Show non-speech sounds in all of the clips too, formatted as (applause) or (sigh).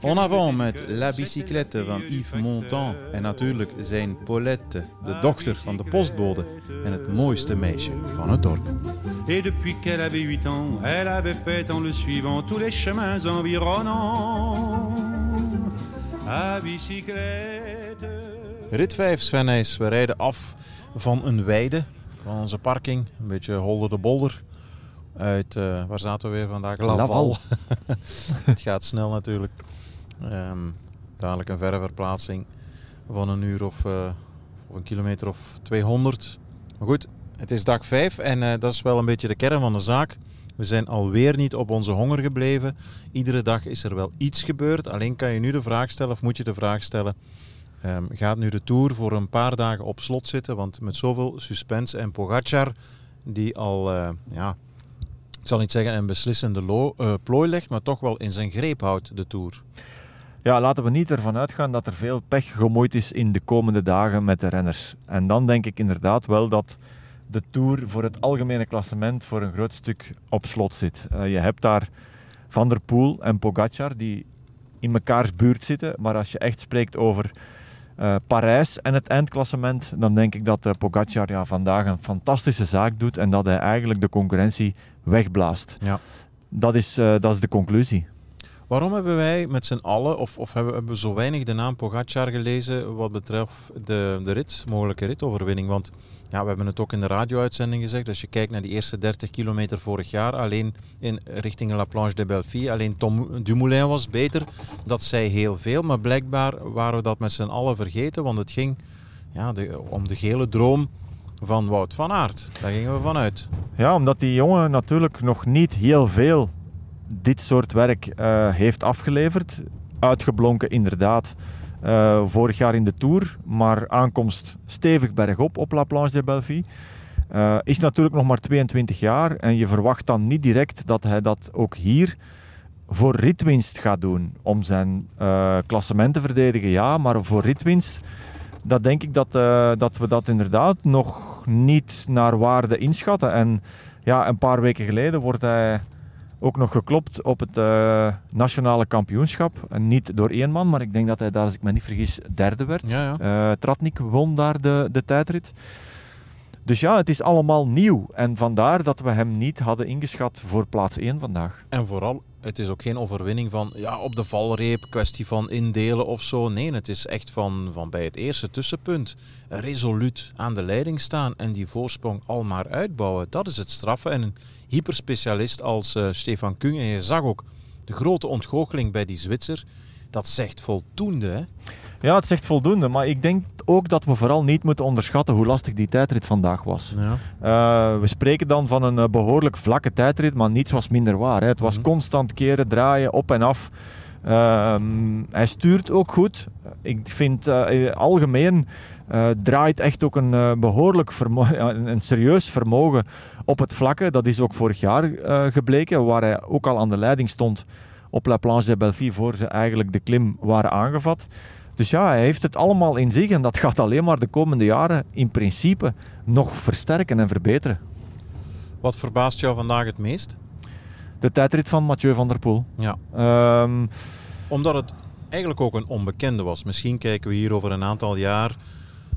En avant met La Bicyclette van Yves Montand en natuurlijk zijn Paulette, de dochter van de postbode en het mooiste meisje van het dorp. Et depuis qu'elle avait 8 ans, elle avait fait en le suivant tous les chemins environnants. À bicyclette. Rit 5, Sven Nijs. We rijden af van een weide, van onze parking. Een beetje holder de bolder. Uit, eh, waar zaten we weer vandaag? Laval. Laval. (laughs) het gaat snel natuurlijk. Ehm, dadelijk een verre verplaatsing van een uur of, eh, of een kilometer of 200. Maar goed, het is dag 5 en eh, dat is wel een beetje de kern van de zaak. We zijn alweer niet op onze honger gebleven. Iedere dag is er wel iets gebeurd. Alleen kan je nu de vraag stellen, of moet je de vraag stellen... Ehm, gaat nu de Tour voor een paar dagen op slot zitten? Want met zoveel suspense en Pogacar, die al, ja, ik zal niet zeggen een beslissende lo- eh, plooi legt, maar toch wel in zijn greep houdt de Tour. Ja, laten we niet ervan uitgaan dat er veel pech gemoeid is in de komende dagen met de renners. En dan denk ik inderdaad wel dat de Tour voor het algemene klassement voor een groot stuk op slot zit. Eh, je hebt daar Van der Poel en Pogacar die in mekaars buurt zitten. Maar als je echt spreekt over eh, Parijs en het eindklassement, dan denk ik dat eh, Pogacar ja, vandaag een fantastische zaak doet en dat hij eigenlijk de concurrentie wegblaast. Ja. Dat is, eh, dat is de conclusie. Waarom hebben wij met z'n allen, of, of hebben, hebben we zo weinig de naam Pogacar gelezen wat betreft de, de rit, mogelijke ritoverwinning? Want ja, we hebben het ook in de radio-uitzending gezegd. Als je kijkt naar die eerste 30 kilometer vorig jaar, alleen in richting La Planche de Belleville, alleen Tom Dumoulin was beter. Dat zei heel veel, maar blijkbaar waren we dat met z'n allen vergeten, want het ging ja, om de gele droom van Wout van Aert. Daar gingen we vanuit. Ja, omdat die jongen natuurlijk nog niet heel veel dit soort werk eh, heeft afgeleverd. Uitgeblonken inderdaad eh, vorig jaar in de Tour, maar aankomst stevig bergop op La Planche de Belleville. Eh, is natuurlijk nog maar 22 jaar en je verwacht dan niet direct dat hij dat ook hier voor ritwinst gaat doen. Om zijn eh, klassement te verdedigen, ja, maar voor ritwinst, dat denk ik dat, dat we dat inderdaad nog niet naar waarde inschatten. En ja, een paar weken geleden wordt hij ook nog geklopt op het eh, nationale kampioenschap. En niet door één man, maar ik denk dat hij daar, als ik me niet vergis, derde werd. Ja, ja. Eh, Tratnik won daar de, de tijdrit. Dus ja, het is allemaal nieuw. En vandaar dat we hem niet hadden ingeschat voor plaats 1 vandaag. En vooral, het is ook geen overwinning van ja, op de valreep, kwestie van indelen of zo. Nee, het is echt van, van bij het eerste tussenpunt resoluut aan de leiding staan en die voorsprong al maar uitbouwen. Dat is het straffen. En een hyperspecialist als eh, Stefan Kung, en je zag ook de grote ontgoocheling bij die Zwitser, dat zegt voldoende. Ja, het zegt voldoende. Maar ik denk ook dat we vooral niet moeten onderschatten hoe lastig die tijdrit vandaag was. Ja. Eh, we spreken dan van een eh, behoorlijk vlakke tijdrit, maar niets was minder waar. Hè. Het was Mhm. constant keren, draaien, op en af. Ehm, hij stuurt ook goed. Ik vind eh, algemeen draait echt ook een eh, behoorlijk vermo- (laughs) ja, een, serieus vermogen op het vlakke. Dat is ook vorig jaar gebleken, waar hij ook al aan de leiding stond op La Planche de Belleville voor ze eigenlijk de klim waren aangevat. Dus ja, hij heeft het allemaal in zich en dat gaat alleen maar de komende jaren in principe nog versterken en verbeteren. Wat verbaast jou vandaag het meest? De tijdrit van Mathieu van der Poel. Ja. Ehm, Omdat het eigenlijk ook een onbekende was. Misschien kijken we hier over een aantal jaar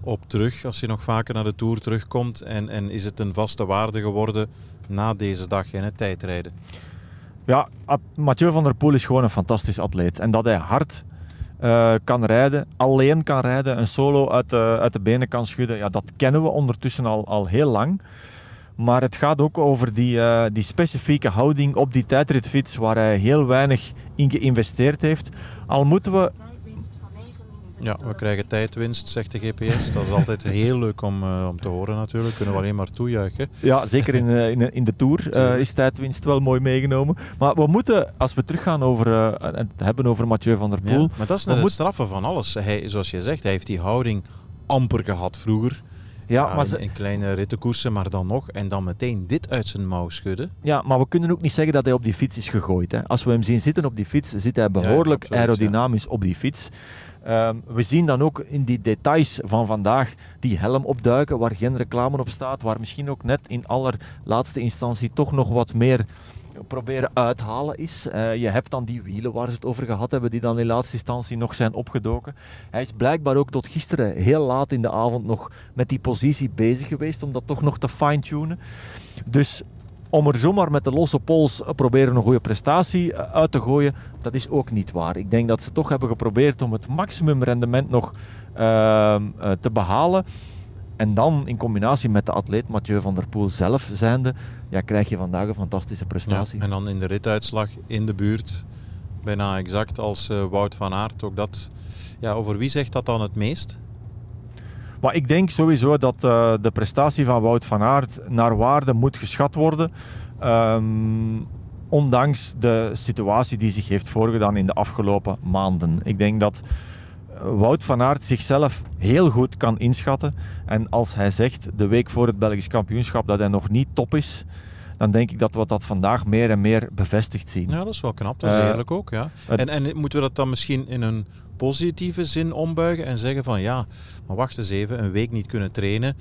op terug, als je nog vaker naar de Tour terugkomt. En, en is het een vaste waarde geworden na deze dag in het tijdrijden. ja, At- Mathieu van der Poel is gewoon een fantastisch atleet. En dat hij hard eh, kan rijden, alleen kan rijden, een solo uit de, uit de benen kan schudden, ja, dat kennen we ondertussen al, al heel lang. Maar het gaat ook over die, uh, die specifieke houding op die tijdritfiets waar hij heel weinig in geïnvesteerd heeft. Al moeten we ja, we krijgen tijdwinst, zegt de GPS. Dat is altijd heel leuk om, uh, om te horen natuurlijk. Kunnen we alleen maar toejuichen. Ja, zeker in, uh, in, in, de Tour uh, is tijdwinst wel mooi meegenomen. Maar we moeten, als we teruggaan over, het hebben over Mathieu van der Poel... Ja, maar dat is net het straffen van alles. Hij, zoals je zegt, hij heeft die houding amper gehad vroeger. Ja, maar in, in, kleine rittenkoersen, maar dan nog. En dan meteen dit uit zijn mouw schudden. Ja, maar we kunnen ook niet zeggen dat hij op die fiets is gegooid. Hè. Als we hem zien zitten op die fiets, zit hij behoorlijk ja, aerodynamisch op die fiets. Ehm, we zien dan ook in die details van vandaag die helm opduiken waar geen reclame op staat, waar misschien ook net in allerlaatste instantie toch nog wat meer proberen uithalen is. Uh, je hebt dan die wielen waar ze het over gehad hebben, die dan in laatste instantie nog zijn opgedoken. Hij is blijkbaar ook tot gisteren heel laat in de avond nog met die positie bezig geweest, om dat toch nog te fine-tunen. Dus om er zomaar met de losse pols proberen een goede prestatie eh, uit te gooien, dat is ook niet waar. Ik denk dat ze toch hebben geprobeerd om het maximum rendement nog uh, te behalen. En dan in combinatie met de atleet Mathieu van der Poel zelf zijnde, ja, krijg je vandaag een fantastische prestatie. Ja, en dan in de rituitslag in de buurt, bijna exact als Wout van Aert. Ook dat, ja, over wie zegt dat dan het meest? Maar ik denk sowieso dat uh, de prestatie van Wout van Aert naar waarde moet geschat worden. Um, ondanks de situatie die zich heeft voorgedaan in de afgelopen maanden. Ik denk dat eh, Wout van Aert zichzelf heel goed kan inschatten. En als hij zegt de week voor het Belgisch kampioenschap dat hij nog niet top is, dan denk ik dat we dat vandaag meer en meer bevestigd zien. Ja, dat is wel knap. Dat is uh, eerlijk ook. Ja. En, en moeten we dat dan misschien in een positieve zin ombuigen en zeggen van ja, maar wacht eens even, een week niet kunnen trainen.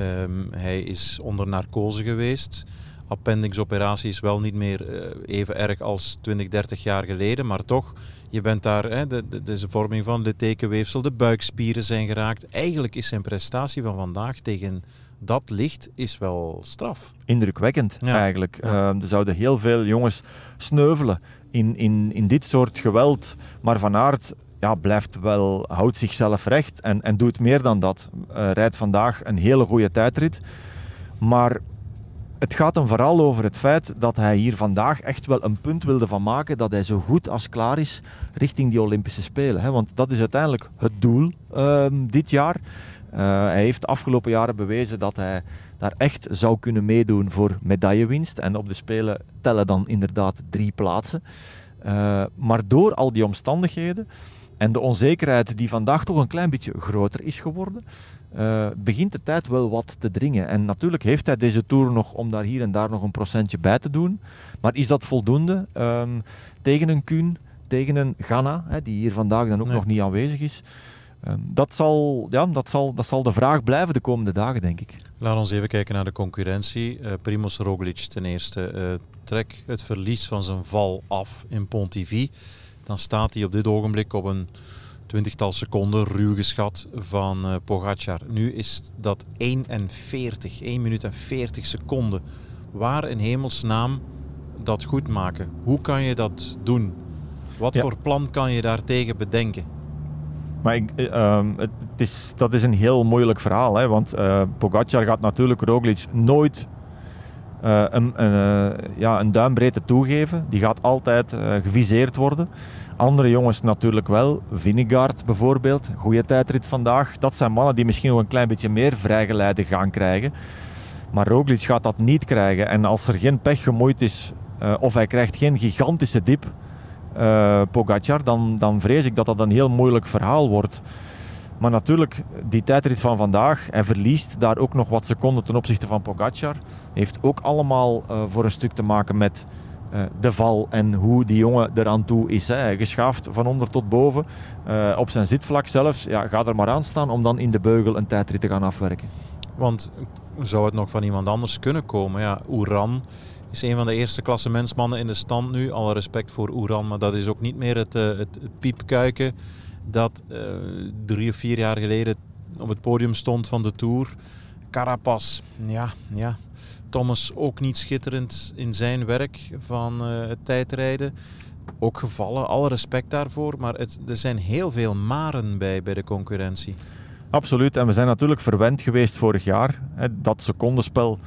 Um, hij is onder narcose geweest. Appendixoperatie is wel niet meer uh, even erg als 20, 30 jaar geleden, maar toch, je bent daar, hè, de, de, de vorming van de tekenweefsel, de buikspieren zijn geraakt. Eigenlijk is zijn prestatie van vandaag tegen dat licht is wel straf. Indrukwekkend eigenlijk. Ja. Uh, er zouden heel veel jongens sneuvelen in, in, in dit soort geweld. Maar Van Aert ja, blijft wel, houdt zichzelf recht en, en doet meer dan dat. Uh, rijdt vandaag een hele goede tijdrit. Maar het gaat hem vooral over het feit dat hij hier vandaag echt wel een punt wilde van maken dat hij zo goed als klaar is richting die Olympische Spelen. Hè? Want dat is uiteindelijk het doel uh, dit jaar. Uh, hij heeft de afgelopen jaren bewezen dat hij daar echt zou kunnen meedoen voor medaillewinst. En op de Spelen tellen dan inderdaad drie plaatsen. Uh, maar door al die omstandigheden en de onzekerheid die vandaag toch een klein beetje groter is geworden, uh, begint de tijd wel wat te dringen. En natuurlijk heeft hij deze tour nog om daar hier en daar nog een procentje bij te doen. Maar is dat voldoende um, tegen een Kuhn, tegen een Ghana, hè, die hier vandaag dan ook nee. nog niet aanwezig is? Um, dat, zal, ja, dat, zal, dat zal de vraag blijven de komende dagen, denk ik. Laten we even kijken naar de concurrentie. Uh, Primoz Roglic ten eerste. Uh, trek het verlies van zijn val af in Pontivy dan staat hij op dit ogenblik op een twintigtal seconden ruw geschat van uh, Pogacar. Nu is dat 41, 1 minuut en 40 seconden. Waar in hemelsnaam dat goed maken? Hoe kan je dat doen? Wat ja. voor plan kan je daartegen bedenken? Maar ik, uh, het is, dat is een heel moeilijk verhaal. Hè? Want uh, Pogacar gaat natuurlijk Roglic nooit uh, een, een, ja, een duimbreedte toegeven. Die gaat altijd geviseerd worden. Andere jongens natuurlijk wel. Vinegaard bijvoorbeeld, goede tijdrit vandaag. Dat zijn mannen die misschien nog een klein beetje meer vrijgeleide gaan krijgen. Maar Roglic gaat dat niet krijgen. En als er geen pech gemoeid is, of hij krijgt geen gigantische dip, Pogacar, dan, dan vrees ik dat dat een heel moeilijk verhaal wordt. Maar natuurlijk, die tijdrit van vandaag, hij verliest daar ook nog wat seconden ten opzichte van Pogacar. Heeft ook allemaal uh, voor een stuk te maken met uh, de val en hoe die jongen eraan toe is. Hè. Geschaafd van onder tot boven, op zijn zitvlak zelfs. Ja, ga er maar aan staan om dan in de beugel een tijdrit te gaan afwerken. Want zou het nog van iemand anders kunnen komen? Ja, is een van de eerste klassementsmannen in de stand nu. Alle respect voor Oeran, maar dat is ook niet meer het, het, het piepkuiken dat uh, drie of vier jaar geleden op het podium stond van de Tour. Carapaz, ja, ja. Thomas ook niet schitterend in zijn werk van uh, het tijdrijden. Ook gevallen, alle respect daarvoor. Maar er zijn heel veel maren bij, bij de concurrentie. Absoluut. En we zijn natuurlijk verwend geweest vorig jaar. Hè, dat secondenspel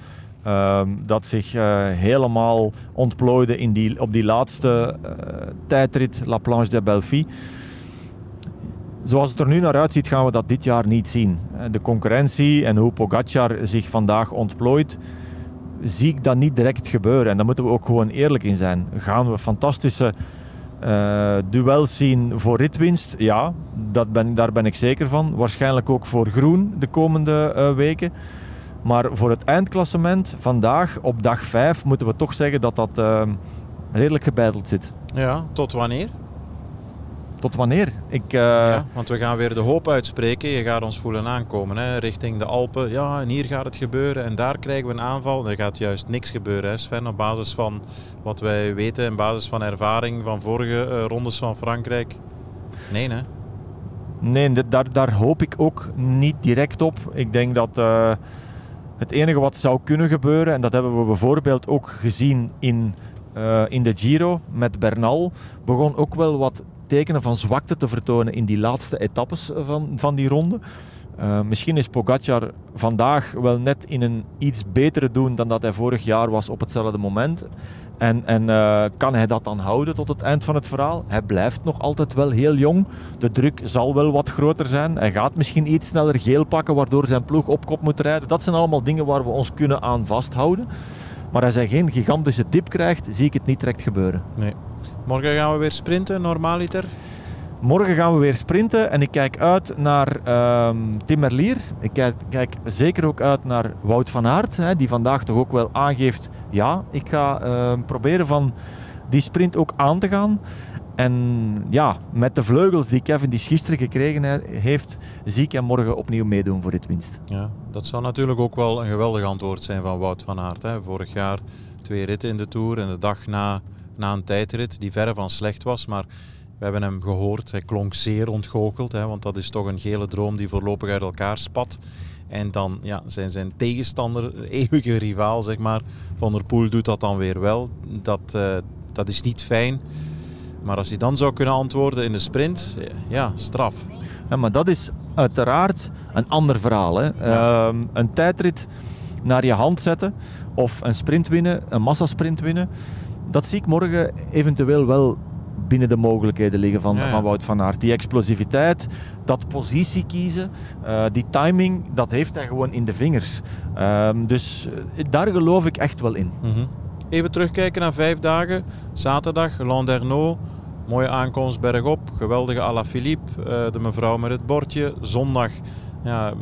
ehm, dat zich eh, helemaal ontplooide in die, op die laatste uh, tijdrit, La Planche de Belfi. Zoals het er nu naar uitziet, gaan we dat dit jaar niet zien. De concurrentie en hoe Pogacar zich vandaag ontplooit, zie ik dat niet direct gebeuren. En daar moeten we ook gewoon eerlijk in zijn. Gaan we fantastische duels zien voor ritwinst? Ja, dat ben, daar ben ik zeker van. Waarschijnlijk ook voor groen de komende weken. Maar voor het eindklassement vandaag op dag 5 moeten we toch zeggen dat dat uh, redelijk gebeiteld zit. Ja, tot wanneer? Tot wanneer? Ik, uh... ja, want we gaan weer de hoop uitspreken. Je gaat ons voelen aankomen hè, richting de Alpen. Ja, en hier gaat het gebeuren en daar krijgen we een aanval. Er gaat juist niks gebeuren, hè, Sven, op basis van wat wij weten en basis van ervaring van vorige uh, rondes van Frankrijk. Nee, hè? Nee, daar, daar hoop ik ook niet direct op. Ik denk dat uh, het enige wat zou kunnen gebeuren, en dat hebben we bijvoorbeeld ook gezien in, in de Giro met Bernal, begon ook wel wat tekenen van zwakte te vertonen in die laatste etappes van, van die ronde. Uh, misschien is Pogacar vandaag wel net in een iets betere doen dan dat hij vorig jaar was op hetzelfde moment. En, en uh, kan hij dat dan houden tot het eind van het verhaal? Hij blijft nog altijd wel heel jong. De druk zal wel wat groter zijn. Hij gaat misschien iets sneller geel pakken, waardoor zijn ploeg op kop moet rijden. Dat zijn allemaal dingen waar we ons kunnen aan vasthouden. Maar als hij geen gigantische tip krijgt, zie ik het niet direct gebeuren. Nee. Morgen gaan we weer sprinten, normaaliter? Morgen gaan we weer sprinten en ik kijk uit naar uh, Tim Merlier. Ik kijk, zeker ook uit naar Wout van Aert, hè, die vandaag toch ook wel aangeeft... Ja, ik ga uh, proberen van die sprint ook aan te gaan. En ja, met de vleugels die Kevin die gisteren gekregen heeft, zie ik hem morgen opnieuw meedoen voor dit winst. Ja, dat zou natuurlijk ook wel een geweldig antwoord zijn van Wout van Aert. Hè. Vorig jaar twee ritten in de Tour en de dag na na een tijdrit die verre van slecht was. Maar we hebben hem gehoord, hij klonk zeer ontgoocheld. Hè, want dat is toch een gele droom die voorlopig uit elkaar spat. En dan ja, zijn zijn tegenstander, eeuwige rivaal zeg maar, Van der Poel doet dat dan weer wel. Dat, uh, dat is niet fijn. Maar als hij dan zou kunnen antwoorden in de sprint, ja, straf. Ja, maar dat is uiteraard een ander verhaal. Hè. Ja. Uh, een tijdrit naar je hand zetten of een sprint winnen, een massasprint winnen dat zie ik morgen eventueel wel binnen de mogelijkheden liggen van, van Wout van Aert. Die explosiviteit, dat positie kiezen, uh, die timing, dat heeft hij gewoon in de vingers. Uh, dus uh, daar geloof ik echt wel in. Mm -hmm. Even terugkijken naar vijf dagen. Zaterdag, Landerneau. Mooie aankomst bergop. Geweldige Alaphilippe. Uh, de mevrouw met het bordje. Zondag ja,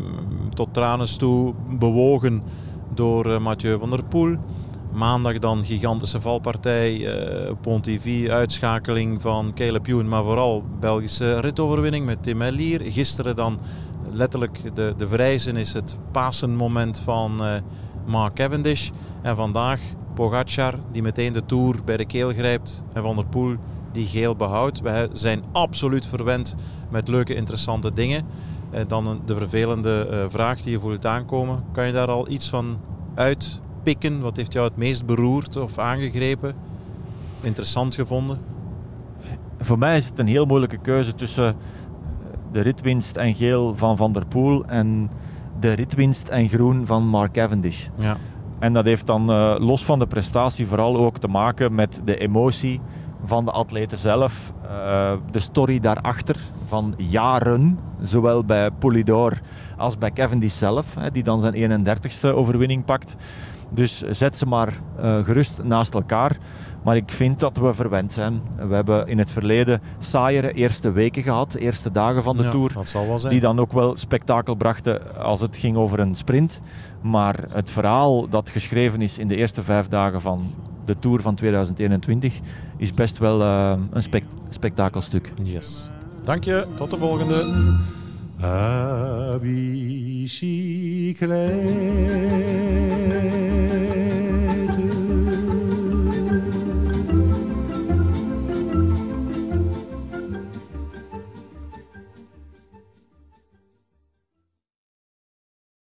tot tranen toe bewogen door Mathieu van der Poel. Maandag dan gigantische valpartij, uh, Pontivy, uitschakeling van Caleb Ewan, maar vooral Belgische ritoverwinning met Tim Elier. Gisteren dan letterlijk de, de vrijzen is het Pasenmoment van uh, Mark Cavendish. En vandaag Pogacar die meteen de Tour bij de keel grijpt en Van der Poel die geel behoudt. Wij zijn absoluut verwend met leuke interessante dingen. En eh, dan de vervelende uh, vraag die je voelt aankomen. Kan je daar al iets van uit Wat heeft jou het meest beroerd of aangegrepen? Interessant gevonden? Voor mij is het een heel moeilijke keuze tussen eh, de ritwinst en geel van Van der Poel en de ritwinst en groen van Mark Cavendish. Ja. En dat heeft dan uh, los van de prestatie vooral ook te maken met de emotie van de atleten zelf. Uh, de story daarachter van jaren, zowel bij Polidor als bij Cavendish zelf, hè, die dan zijn 31ste overwinning pakt. Dus zet ze maar uh, gerust naast elkaar. Maar ik vind dat we verwend zijn. We hebben in het verleden saaiere eerste weken gehad, eerste dagen van de ja, Tour. Die dan ook wel spektakel brachten als het ging over een sprint. Maar het verhaal dat geschreven is in de eerste vijf dagen van de Tour van 2021 is best wel uh, een spek spektakelstuk. Yes. Dank je, tot de volgende. À bicyclette.